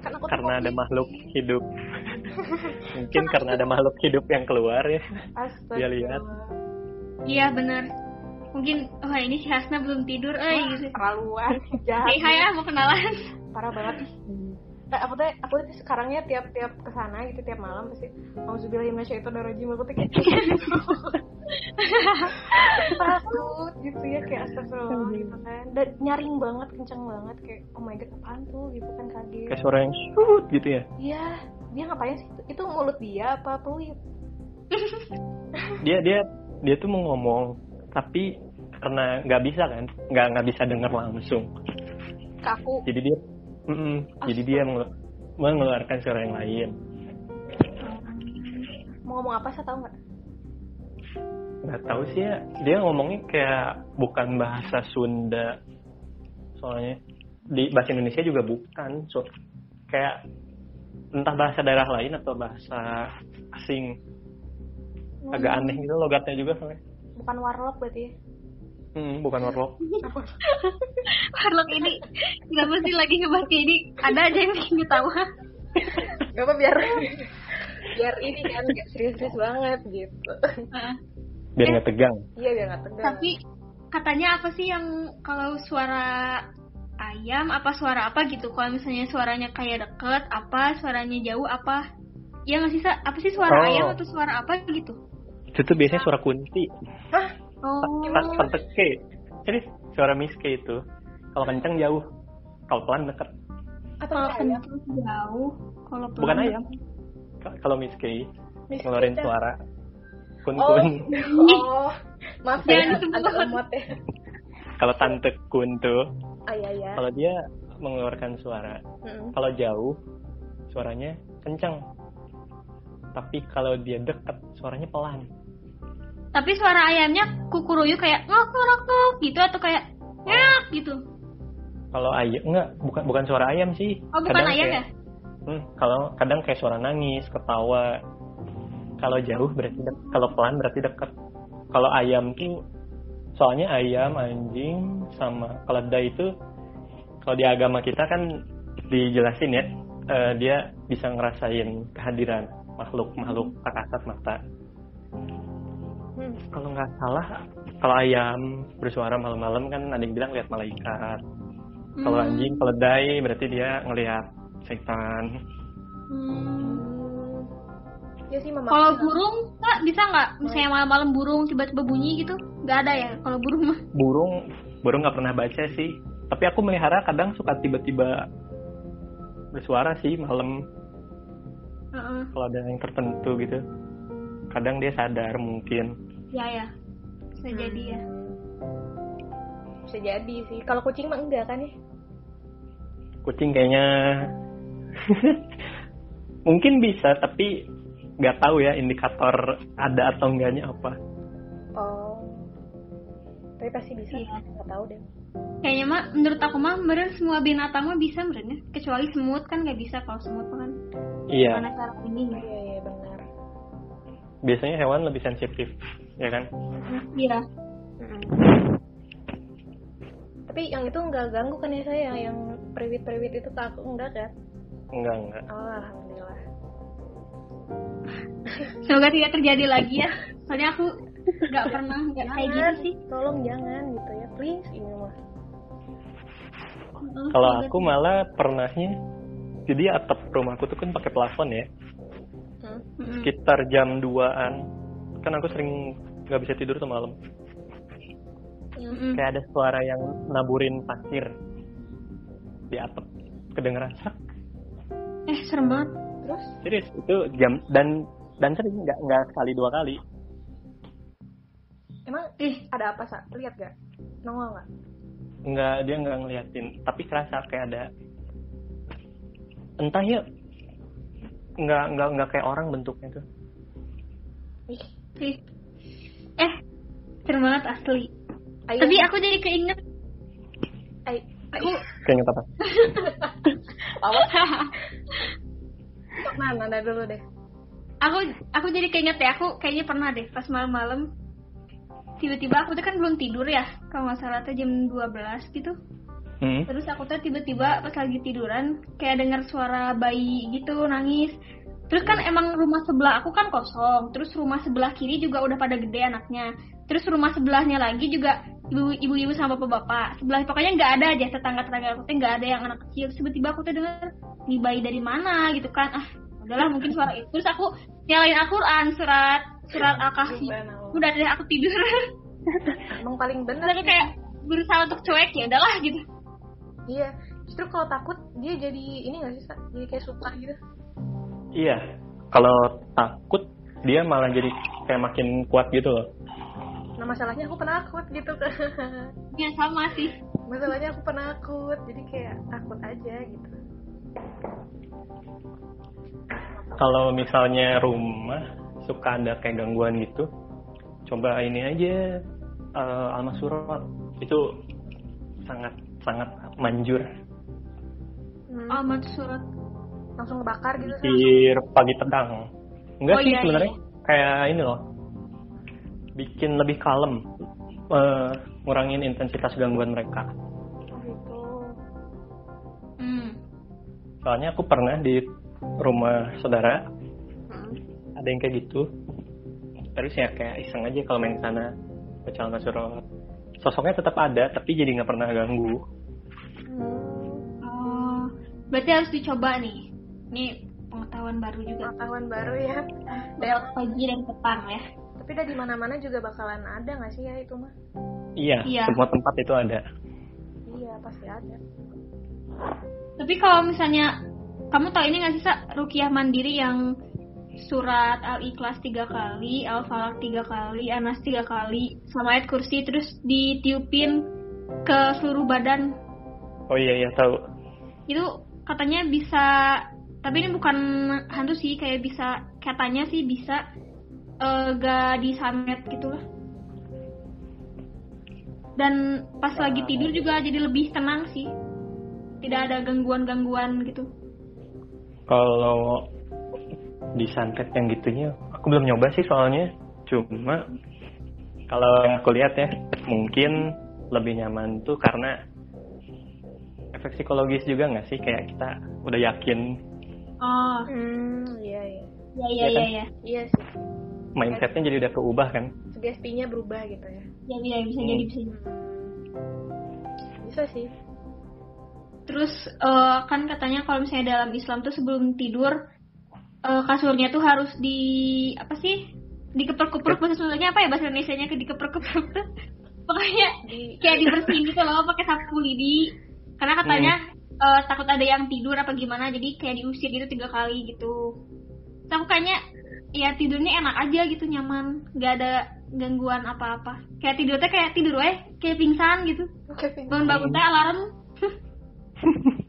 kan aku tuh karena ada makhluk hidup. mungkin karena ada makhluk hidup yang keluar ya. Astaga. dia lihat. Iya bener. mungkin oh ini si Hasna belum tidur eh gitu terlaluan jahat hai hai ah mau kenalan parah banget Eh, aku tuh aku tuh sekarangnya tiap tiap ke sana gitu tiap malam pasti mau zubillah itu darajim aku tuh kayak takut gitu ya kayak astagfirullah gitu kan. Dan nyaring banget kenceng banget kayak oh my god apaan tuh? gitu kan kaget. Kayak suara yang shoot gitu ya? Iya. Dia ngapain sih? Itu mulut dia apa peluit dia dia dia tuh mau ngomong tapi karena nggak bisa kan nggak nggak bisa dengar langsung. Kaku. Jadi dia mm -mm, jadi dia mengelu- mengeluarkan suara yang lain. Mau ngomong apa saya tahu nggak? Nggak tahu sih ya. Dia ngomongnya kayak bukan bahasa Sunda. Soalnya di bahasa Indonesia juga bukan. So kayak entah bahasa daerah lain atau bahasa asing. Agak aneh gitu logatnya juga soalnya. Bukan warlock berarti ya hmm, bukan warlock. Warlock ini kenapa sih lagi ngebahas kayak ini? Ada aja yang bikin ketawa. Gak apa biar biar ini kan gak serius-serius banget gitu. Biar nggak tegang. Iya biar nggak tegang. Tapi katanya apa sih yang kalau suara ayam apa suara apa gitu? Kalau misalnya suaranya kayak deket apa? Suaranya jauh apa? Ya nggak sih apa sih suara Oh. ayam atau suara apa gitu? Itu tuh biasanya suara kunti oh. pas tante K jadi suara Miss K itu kalau kencang jauh kalau pelan deket atau kalau ayam kencang jauh kalau bukan pelan ayam. K- kalau Miss K Miss ngeluarin Kita. suara kun oh. Kun oh. Maaf ya agak lemot ya. Kalau tante kun tuh ah iya iya. kalau dia mengeluarkan suara Mm-mm. kalau jauh suaranya kencang tapi kalau dia deket suaranya pelan tapi suara ayamnya kukuruyu kayak ngok ngok ngok gitu atau kayak ngak gitu. Kalau ayam enggak bukan bukan suara ayam sih. Oh bukan ayam ya? Kayak, hmm, kalau kadang kayak suara nangis ketawa. Kalau jauh berarti dek, kalau pelan berarti dekat. Kalau ayam tuh soalnya ayam anjing sama keledai itu kalau di agama kita kan dijelasin ya eh, dia bisa ngerasain kehadiran makhluk makhluk tak kasat mata Hmm. kalau nggak salah kalau ayam bersuara malam-malam kan ada yang bilang lihat malaikat kalau Hmm. anjing keledai berarti dia ngelihat setan Hmm. Hmm. ya sih mama Kalau burung, nggak bisa nggak? Misalnya malam-malam burung tiba-tiba bunyi gitu, nggak ada ya? Kalau burung mah. burung burung nggak pernah baca sih tapi aku melihara kadang suka tiba-tiba bersuara sih malam Heeh. kalau ada yang tertentu gitu kadang dia sadar mungkin Ya ya, bisa jadi ya. bisa jadi sih. Kalau kucing mah enggak kan ya? Kucing kayaknya mungkin bisa tapi nggak tahu ya indikator ada atau enggaknya apa. Oh. Tapi pasti bisa. Iya. nggak tahu deh. Kayaknya mah, menurut aku mah, meren semua binatang mah bisa meren ya. Kecuali semut kan nggak bisa. Kalau semut kan. iya. Gimana cara ini? iya iya benar. Biasanya hewan lebih sensitif ya kan? Iya. tapi yang itu nggak ganggu kan ya saya yang periwit-periwit itu ke aku enggak kan? Enggak enggak. Oh, alhamdulillah. Semoga tidak terjadi lagi ya. Soalnya aku nggak pernah nggak kayak gitu sih. tolong jangan gitu ya please ini mah. Heeh, kalau aku malah pernahnya jadi atap rumahku tuh kan pakai plafon ya. Hmm. Sekitar jam 2an kan aku sering nggak bisa tidur tuh malam. Mm-mm. kayak ada suara yang naburin pasir di atap kedengeran sak Eh serem banget. terus? Serius itu jam dan dan sering nggak nggak sekali dua kali. Emang Ih, ada apa sa? Lihat gak nongol nggak? Nggak dia nggak ngeliatin. Tapi kerasa kayak ada entah ya nggak nggak nggak kayak orang bentuknya tuh. Ih ih. Eh, serem banget asli. ayo. Tapi aku jadi keinget. Ayo. Aku kayaknya apa? Nah nanda dulu deh. Aku aku jadi keinget ya. Aku kayaknya pernah deh pas malam-malam. Tiba-tiba aku tuh kan belum tidur ya. Kalau nggak salah tuh jam 12 gitu. Hmm. terus aku tuh tiba-tiba pas lagi tiduran kayak dengar suara bayi gitu nangis terus kan emang rumah sebelah aku kan kosong. Terus rumah sebelah kiri juga udah pada gede anaknya. Terus rumah sebelahnya lagi juga ibu ibu sama bapak-bapak. Sebelah pokoknya nggak ada aja tetangga-tetangga aku tuh nggak ada yang anak kecil. Terus tiba-tiba aku tuh dengar nih bayi dari mana? gitu kan. Ah udahlah mungkin suara itu. Terus aku nyalain Al-Quran surat surat Al-Kahfi. Udah deh aku tidur. Emang paling benar tapi kayak berusaha untuk cuek ya udahlah gitu. Iya justru kalau takut dia jadi ini nggak sih Sa? jadi kayak suka gitu Iya, kalau takut dia malah jadi kayak makin kuat gitu loh. nah masalahnya aku penakut gitu kan ya sama sih masalahnya aku penakut jadi kayak takut aja gitu Kalau misalnya rumah suka ada kayak gangguan gitu, coba ini aja uh, Al-Masurat. Itu sangat sangat manjur. hmm. amat surat langsung ngebakar gitu Sa? Di pagi pedang. Enggak Oh, sih iya, sebenarnya kayak ini loh. Bikin lebih kalem. eh, ngurangin intensitas gangguan mereka. gitu hmm. Soalnya aku pernah di rumah saudara Hmm. ada yang kayak gitu. Terus ya kayak iseng aja kalau main ke sana baca Al-Masurat. Sosoknya tetap ada tapi jadi nggak pernah ganggu. Hmm. Oh, berarti harus dicoba nih ini pengetahuan baru juga pengetahuan baru ya belok pagi dan petang ya tapi udah di mana mana juga bakalan ada nggak sih ya itu mah Iya, Iya. semua tempat itu ada. iya pasti ada tapi kalau misalnya kamu tahu ini nggak sih Sa? rukiah mandiri yang surat al-ikhlas tiga kali al-falak tiga kali anas tiga kali sama ayat kursi terus ditiupin ke seluruh badan Oh iya iya tahu. itu katanya bisa tapi ini bukan hantu sih kayak bisa katanya sih bisa eh, gak disamet gitu lah. Dan pas lagi tidur juga jadi lebih tenang sih. Tidak ada gangguan-gangguan gitu. Kalau disantet yang gitunya, aku belum nyoba sih soalnya. Cuma kalau yang aku lihat ya, mungkin lebih nyaman tuh karena efek psikologis juga nggak sih? Kayak kita udah yakin oh hmm iya iya ya ya Iya ya kan? ya iya sih mindsetnya jadi udah keubah kan. sugestinya berubah gitu ya ya, ya bisa Hmm. jadi bisa jadi. bisa sih Terus eh, kan katanya kalau misalnya dalam Islam tuh sebelum tidur eh, kasurnya tuh harus di apa sih? Dikeprek-keprek bahasa Sundanya apa ya bahasa Indonesianya ke dikeprek-keprek tuh. Pokoknya di kayak dibersihin gitu loh pakai sapu lidi. Karena katanya eh, takut ada yang tidur apa gimana jadi kayak diusir gitu tiga kali gitu. Terus aku kayaknya ya tidurnya enak aja gitu nyaman, nggak ada gangguan apa-apa. Kayak tidurnya kayak tidur weh, kayak pingsan gitu. Bangun-bangun teh alarm.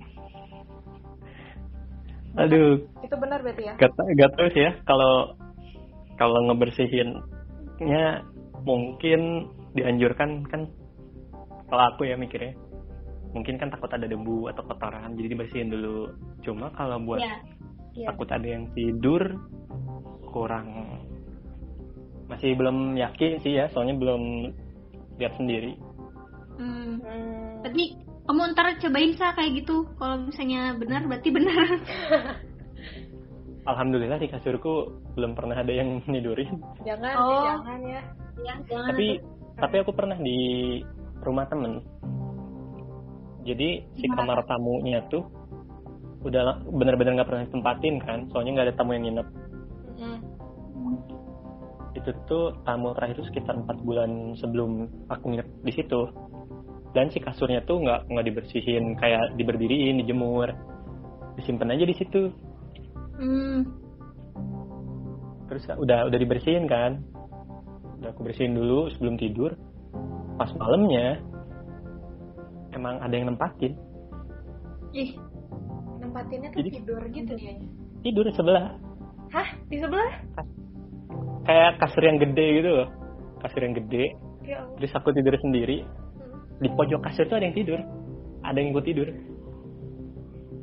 Aduh, itu benar berarti ya gak, gak tau sih ya kalau kalau ngebersihinnya mungkin dianjurkan kan kalau aku ya mikirnya mungkin kan takut ada debu atau kotoran jadi dibersihin dulu cuma kalau buat Ya. iya takut ada yang tidur kurang masih belum yakin sih ya soalnya belum lihat sendiri Hmm. Hmm. Tapi kamu ntar cobain sa kayak gitu. Kalau misalnya benar berarti benar. alhamdulillah di kasurku belum pernah ada yang nidurin jangan Oh. jangan ya ya, jangan. tapi tapi aku pernah di rumah temen jadi si Gimana? kamar tamunya tuh udah bener-bener nggak pernah ditempatin kan? Soalnya nggak ada tamu yang nginep. Hmm. itu tuh tamu terakhir itu sekitar empat bulan sebelum aku nginep di situ. Dan si kasurnya tuh nggak nggak dibersihin kayak diberdiriin dijemur. Disimpan aja di situ. Hmm. terus udah udah dibersihin kan? Udah aku bersihin dulu sebelum tidur. Pas malamnya emang ada yang nempatin? Ih, nempatinnya tuh Jadi- tidur gitu dianya tidur sebelah. Hah? Di sebelah? Kayak kasur yang gede gitu loh. Kasur yang gede. Ya Allah. Terus aku tidur sendiri. Hmm. di pojok kasur tuh ada yang tidur. Ada yang ikut tidur.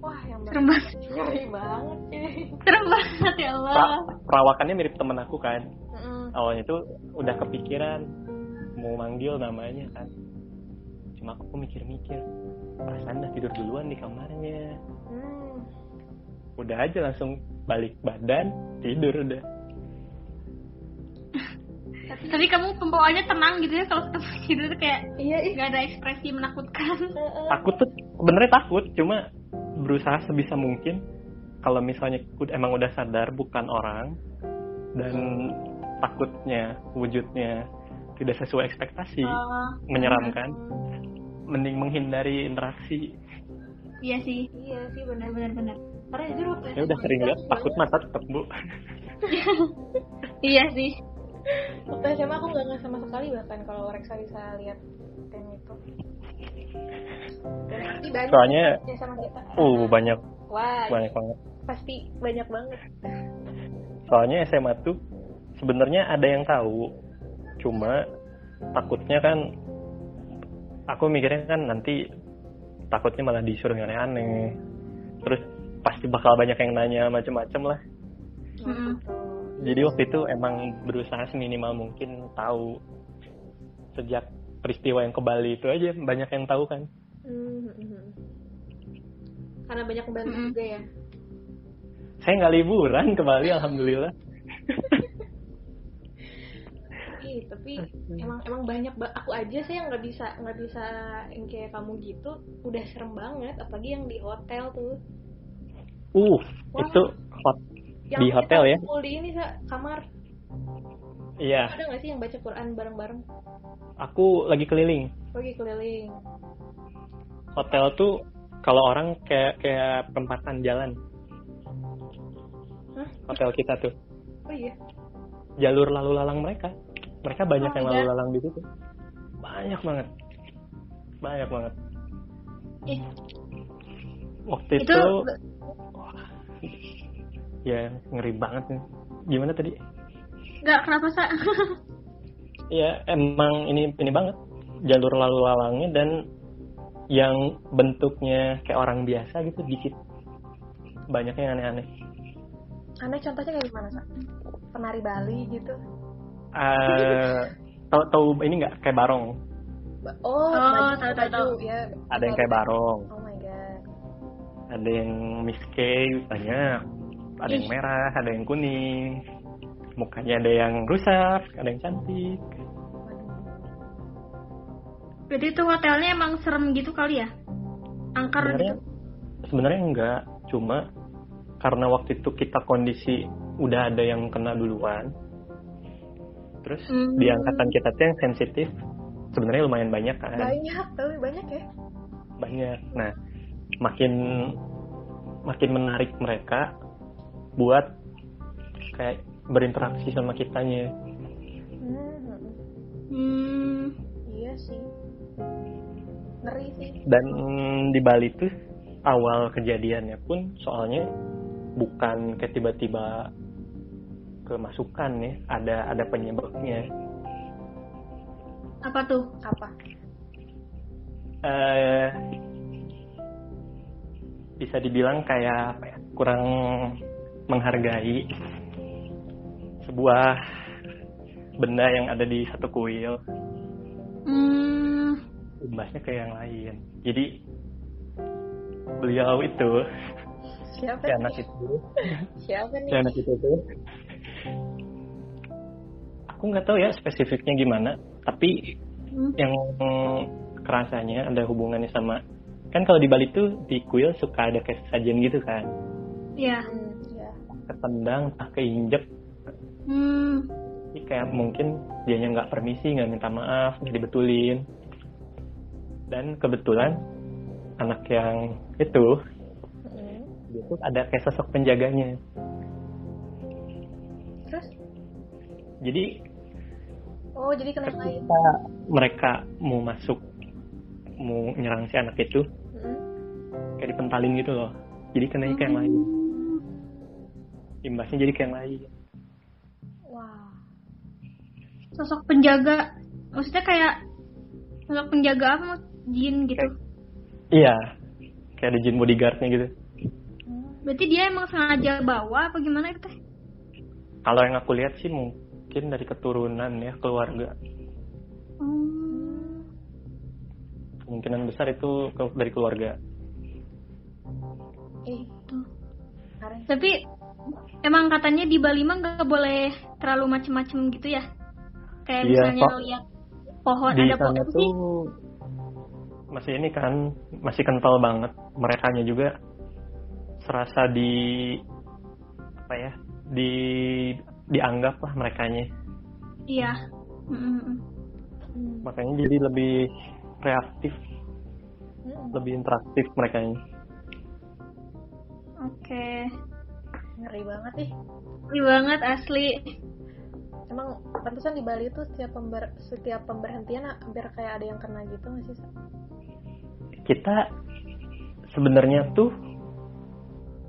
Wah yang serem banget. ngeri banget sih Serem banget ya Allah. Pra- perawakannya mirip temen aku kan. Mm-mm. awalnya tuh udah kepikiran mau manggil namanya kan cuma aku mikir-mikir perasaan udah tidur duluan di kamarnya. Hmm. udah aja langsung balik badan tidur udah. Tapi kamu pembawaannya tenang gitu ya kalau ketemu tidur tuh kayak iya ih. nggak ada ekspresi menakutkan. Heeh. takut tuh sebenarnya takut cuma berusaha sebisa mungkin. Kalau misalnya ud- emang udah sadar bukan orang dan takutnya wujudnya tidak sesuai ekspektasi Oh, menyeramkan mending menghindari interaksi. Iya sih. iya sih benar-benar benar karena jujur waktu ya udah sering itu lihat aku takut mata tetap bu. Iya sih. waktu SMA aku nggak sama sekali bahkan kalau Reksa bisa lihat tim itu. Pasti banyak soalnya ya sama kita. Uh banyak. Wah. Banyak banget. Pasti banyak banget. Soalnya SMA tuh sebenarnya ada yang tahu cuma takutnya kan aku mikirnya kan nanti takutnya malah disuruh yang aneh-aneh terus pasti bakal banyak yang nanya macem-macem lah Mm-mm. jadi waktu itu emang berusaha seminimal mungkin tahu sejak peristiwa yang ke Bali itu aja banyak yang tahu kan Hmm, hmm, hmm. karena banyak membantu Mm-mm. juga ya saya nggak liburan ke Bali alhamdulillah Ih, tapi emang emang banyak ba- aku aja sih yang nggak bisa nggak bisa yang kayak kamu gitu. Udah serem banget apalagi yang di hotel tuh. Uh Wah. itu hot yang Di hotel ya? di ini Sa, kamar. Iya. Ada nggak sih yang baca Quran bareng-bareng? Aku lagi keliling. Pergi keliling. Hotel tuh kalau orang kayak kayak perempatan jalan. Hah? hotel kita tuh. Oh iya. Jalur lalu lalang mereka mereka banyak Oh, yang iya. lalu lalang di situ. Banyak banget. Banyak banget. Ih, waktu itu itu ya ngeri banget nih gimana tadi? Nggak kenapa sa? ya emang ini ini banget. Jalur lalu lalangnya dan yang bentuknya kayak orang biasa gitu dikit. Banyak yang aneh-aneh. Aneh contohnya kayak gimana Sa? penari Bali gitu Eh, tahu tahu ini nggak? Kayak barong. Ba- oh, Oh, tahu, tahu, ya. Ada yang kayak barong. Oh my god. Ada yang miskai banyak. Ada yang Ih. merah ada yang kuning. Mukanya ada yang rusak ada yang cantik. Berarti itu hotelnya emang serem gitu kali ya? Angker sebenarnya gitu. sebenarnya enggak. Cuma karena waktu itu kita kondisi udah ada yang kena duluan terus Hmm. di angkatan kita tuh yang sensitif sebenarnya lumayan banyak kan. Banyak tapi banyak ya? Banyak. Nah makin makin menarik mereka buat kayak berinteraksi sama kitanya. Hmm, Hmm. iya sih. Ngeri sih. Dan di Bali tuh awal kejadiannya pun soalnya bukan kayak tiba-tiba kemasukan ya ada ada penyebabnya. Apa tuh? apa? Eh bisa dibilang kayak apa ya, kurang menghargai sebuah benda yang ada di satu kuil. Hmm. imbasnya ke yang lain. Jadi beliau itu siapa si anak itu. Siapa si nih? anak itu tuh aku nggak tahu ya spesifiknya gimana tapi Hmm. yang kerasanya ada hubungannya sama kan kalau di Bali tuh di kuil suka ada kayak sajian gitu kan Ya. hmm, ya ketendang tak keinjek Hmm. Jadi kayak mungkin dianya nggak permisi nggak minta maaf nggak dibetulin dan kebetulan anak yang itu Hmm. dia tuh ada kayak sosok penjaganya terus jadi oh jadi kena yang lain mereka mau masuk mau nyerang si anak itu Hmm. kayak dipentalin gitu loh jadi kena ke yang lain imbasnya jadi ke yang lain wow Sosok penjaga. Maksudnya kayak sosok penjaga apa? Jin gitu. iya kayak ada jin bodyguardnya gitu Berarti dia emang sengaja bawa apa gimana itu teh? kalau yang aku lihat sih mungkin dari keturunan ya keluarga. Hmm. kemungkinan besar itu ke- dari keluarga. Karen Tapi emang katanya di Bali mah nggak boleh terlalu macem-macem gitu ya? Kayak Iya, misalnya lihat pohon di ada sana pohon tuh masih ini kan masih kental banget. Merekanya juga serasa di apa ya di dianggap lah merekanya Iya. Mm-mm. makanya jadi lebih reaktif Mm-mm. lebih interaktif merekanya Oke. ngeri banget nih Ini banget asli. emang pantesan di Bali tuh setiap pember setiap pemberhentian hampir kayak ada yang kena gitu nggak sih kita sebenarnya tuh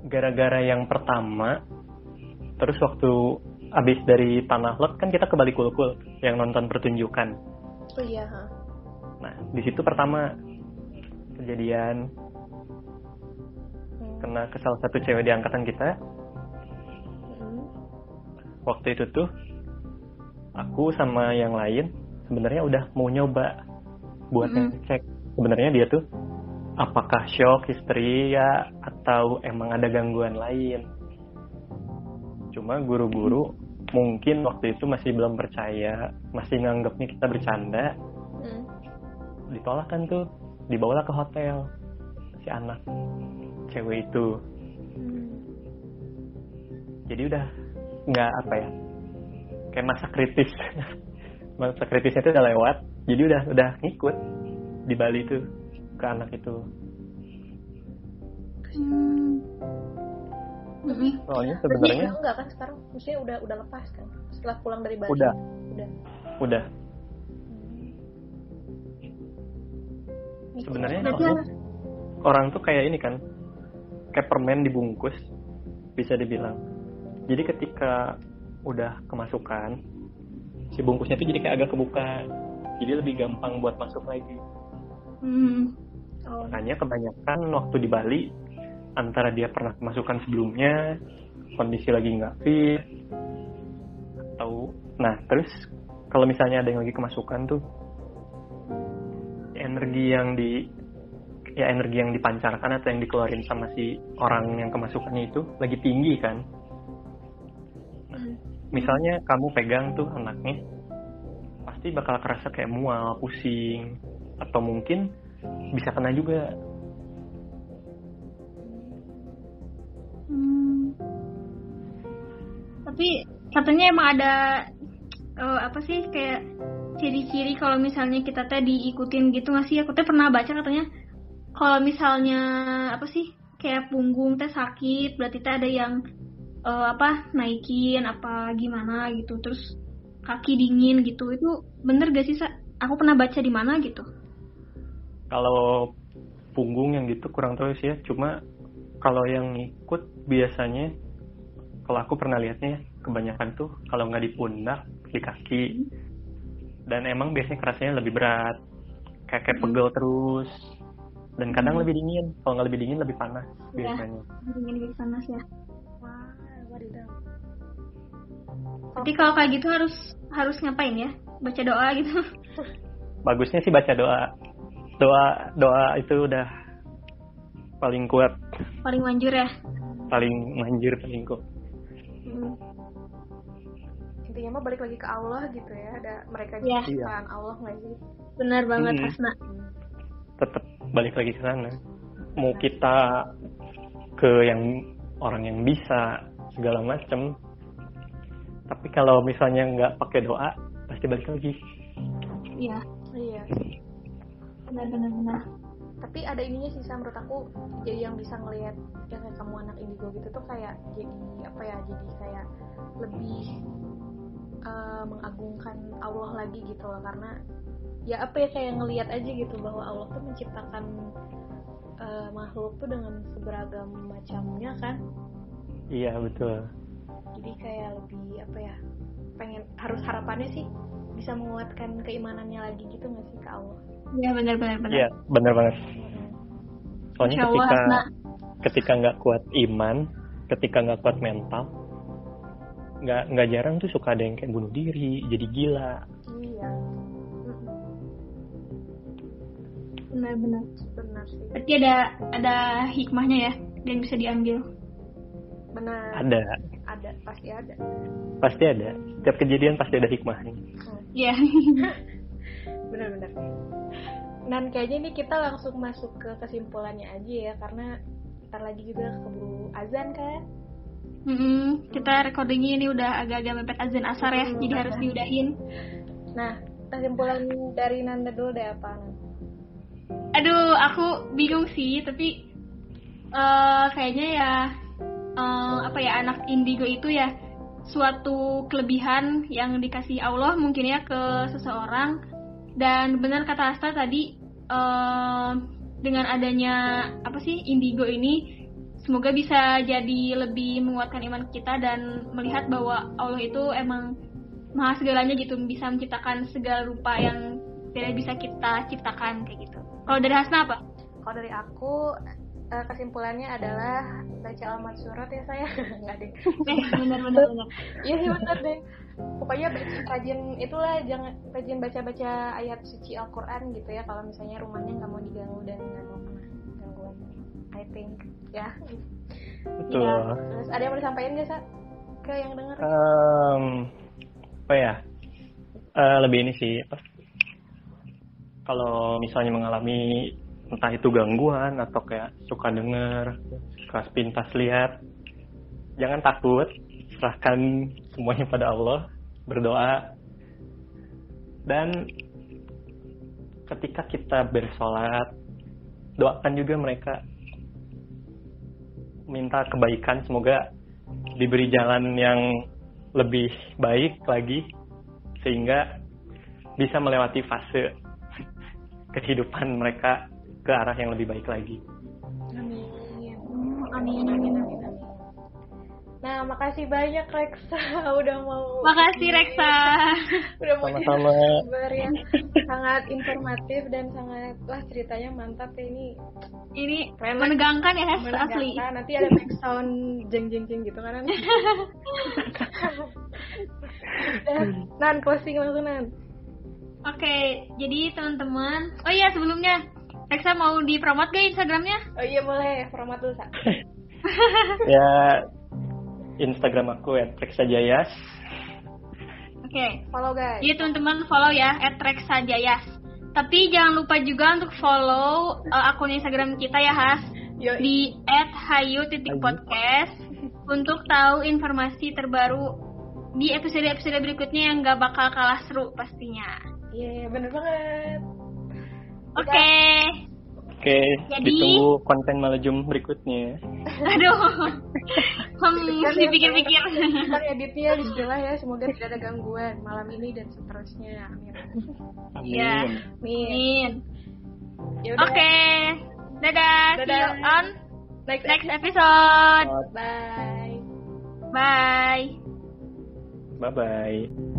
gara-gara yang pertama terus waktu abis dari tanah lot kan kita ke Bali Kulkul yang nonton pertunjukan oh iya nah di situ pertama kejadian Hmm. kena ke salah satu cewek di angkatan kita Mm-mm. waktu itu tuh aku sama yang lain sebenarnya udah mau nyoba buat Mm-mm. ngecek sebenarnya dia tuh apakah shock histeria atau emang ada gangguan lain cuma guru-guru mungkin waktu itu masih belum percaya masih nganggapnya kita bercanda Mm. ditolak kan tuh dibawalah ke hotel si anak cewek itu Mm. jadi udah nggak apa ya kayak masa kritis masa kritisnya itu udah lewat jadi udah udah ngikut di Bali tuh ke anak itu Hmm. Mm-mm. soalnya Berarti sebenarnya? enggak kan sekarang? Maksudnya udah udah lepas kan? Setelah pulang dari Bali? Udah. udah. Udah. Ini Sebenarnya orang tuh kayak ini kan kayak permen dibungkus bisa dibilang. Jadi ketika udah kemasukan si bungkusnya tuh jadi kayak agak kebuka. Jadi lebih gampang buat masuk lagi. Hmm. oh, Makanya kebanyakan waktu di Bali antara dia pernah kemasukan sebelumnya, kondisi lagi nggak fit, atau nah terus kalau misalnya ada yang lagi kemasukan tuh energi yang di ya energi yang dipancarkan atau yang dikeluarin sama si orang yang kemasukannya itu lagi tinggi kan. Mm. Misalnya kamu pegang tuh anaknya, pasti bakal kerasa kayak mual, pusing, atau mungkin bisa kena juga Tapi katanya emang ada eh, apa sih kayak ciri-ciri kalau misalnya kita teh diikutin gitu nggak sih? Aku teh pernah baca katanya kalau misalnya apa sih kayak punggung teh sakit berarti teh ada yang eh, apa naikin apa gimana gitu terus kaki dingin gitu itu bener gak sih Sa? Aku pernah baca di mana gitu. kalau punggung yang gitu kurang tahu sih ya cuma kalau yang ngikut biasanya kalau aku pernah lihatnya kebanyakan tuh kalau nggak di pundak di kaki dan emang biasanya kerasanya lebih berat kayak kayak pegel terus dan kadang Hmm. lebih dingin kalau nggak lebih dingin lebih panas Iya. biasanya Dingin lebih panas ya. wah wadidaw Tapi kalau kayak gitu harus harus ngapain ya? Baca doa gitu. bagusnya sih baca doa doa doa itu udah paling kuat Paling manjur ya. paling manjur paling kuat Hmm. intinya mah balik lagi ke Allah gitu ya ada mereka Iya. juga ciptaan Allah nggak sih Benar banget Hmm. Hasna. tetap balik lagi ke sana mau kita ke yang orang yang bisa segala macem tapi kalau misalnya nggak pakai doa pasti balik lagi Iya, iya benar benar benar. Tapi ada ininya sih Sam, menurut aku jadi yang bisa ngelihat yang kayak kamu anak indigo gitu tuh kayak jadi apa ya jadi kayak lebih eh, mengagungkan Allah lagi gitu loh. Karena ya apa ya kayak ngelihat aja gitu bahwa Allah tuh menciptakan eh, makhluk tuh dengan seberagam macamnya kan? Iya betul. Jadi kayak lebih apa ya pengen harus harapannya sih bisa menguatkan keimanannya lagi gitu nggak sih ke Allah Iya benar benar benar. iya benar banget soalnya Masya Allah, ketika Hasna. ketika nggak kuat iman ketika nggak kuat mental nggak nggak jarang tuh suka ada yang kayak bunuh diri jadi gila iya. Benar benar. benar sih Berarti ada ada hikmahnya ya yang bisa diambil. benar ada ada pasti ada Pasti ada. Setiap kejadian pasti ada hikmahnya. Iya. bener-bener dan kayaknya ini kita langsung masuk ke kesimpulannya aja ya karena ntar lagi juga keburu azan kan Mm-mm, kita recordingnya ini udah agak-agak mepet azan asar ya, Hmm, jadi harus azan. diudahin. nah kesimpulan dari Nanda dulu deh apa? Aduh, aku bingung sih, tapi eh kayaknya ya eh, apa ya anak indigo itu ya suatu kelebihan yang dikasih Allah mungkin ya ke seseorang dan benar kata Asta tadi eh, dengan adanya apa sih indigo ini semoga bisa jadi lebih menguatkan iman kita dan melihat bahwa Allah itu emang maha segalanya gitu bisa menciptakan segala rupa yang tidak bisa kita ciptakan kayak gitu. Kalau dari Hasna apa? kalau dari aku eh, kesimpulannya adalah baca alamat surat ya saya nggak deh Eh, benar benar benar. iya sih bener deh pokoknya baca rajin itulah jangan rajin baca-baca ayat suci Al-Quran gitu ya kalau misalnya rumahnya nggak mau diganggu dan nggak mau gangguan I think ya Betul. Iya. terus ada yang mau disampaikan nggak sa ke yang denger Em, apa ya? Eh, lebih ini sih. apa? Kalau misalnya mengalami entah itu gangguan atau kayak suka denger, suka sepintas lihat, jangan takut, serahkan semuanya pada Allah, berdoa, dan ketika kita bersolat, doakan juga mereka. Minta kebaikan semoga diberi jalan yang lebih baik lagi sehingga bisa melewati fase kehidupan mereka ke arah yang lebih baik lagi. amin Amin. amin amin amin nah makasih banyak Reksa udah mau Makasih Reksa. udah mau Sama-sama. kabar yang sangat informatif dan sangat wah ceritanya mantap ya ini Ini Keren. menegangkan ya Has, asli. nanti ada sound jeng jeng jeng gitu kan Dan, nan closing langsung nan Oke, jadi teman-teman. Oh iya sebelumnya Reksa mau dipromot gak Instagramnya? oh iya boleh format dulu sa Ya Instagram aku ya Jayas. Oke. follow guys Jadi teman-teman follow ya @reksajayas. Tapi jangan lupa juga untuk follow uh, akun Instagram kita ya Has Yoi. di @hayu.podcast untuk tahu informasi terbaru di episode-episode berikutnya yang gak bakal kalah seru pastinya. iya bener banget Oke. Oke, Jadi- ditunggu konten malajum berikutnya. Aduh. Hmm, dipikir-pikir. Ntar editnya bismillah ya semoga tidak ada gangguan malam ini dan seterusnya amin Amin. Iya. amin Amin. Yaudah. Oke. Dadah. See Dadah. you on next, next episode. bye Bye. Bye bye.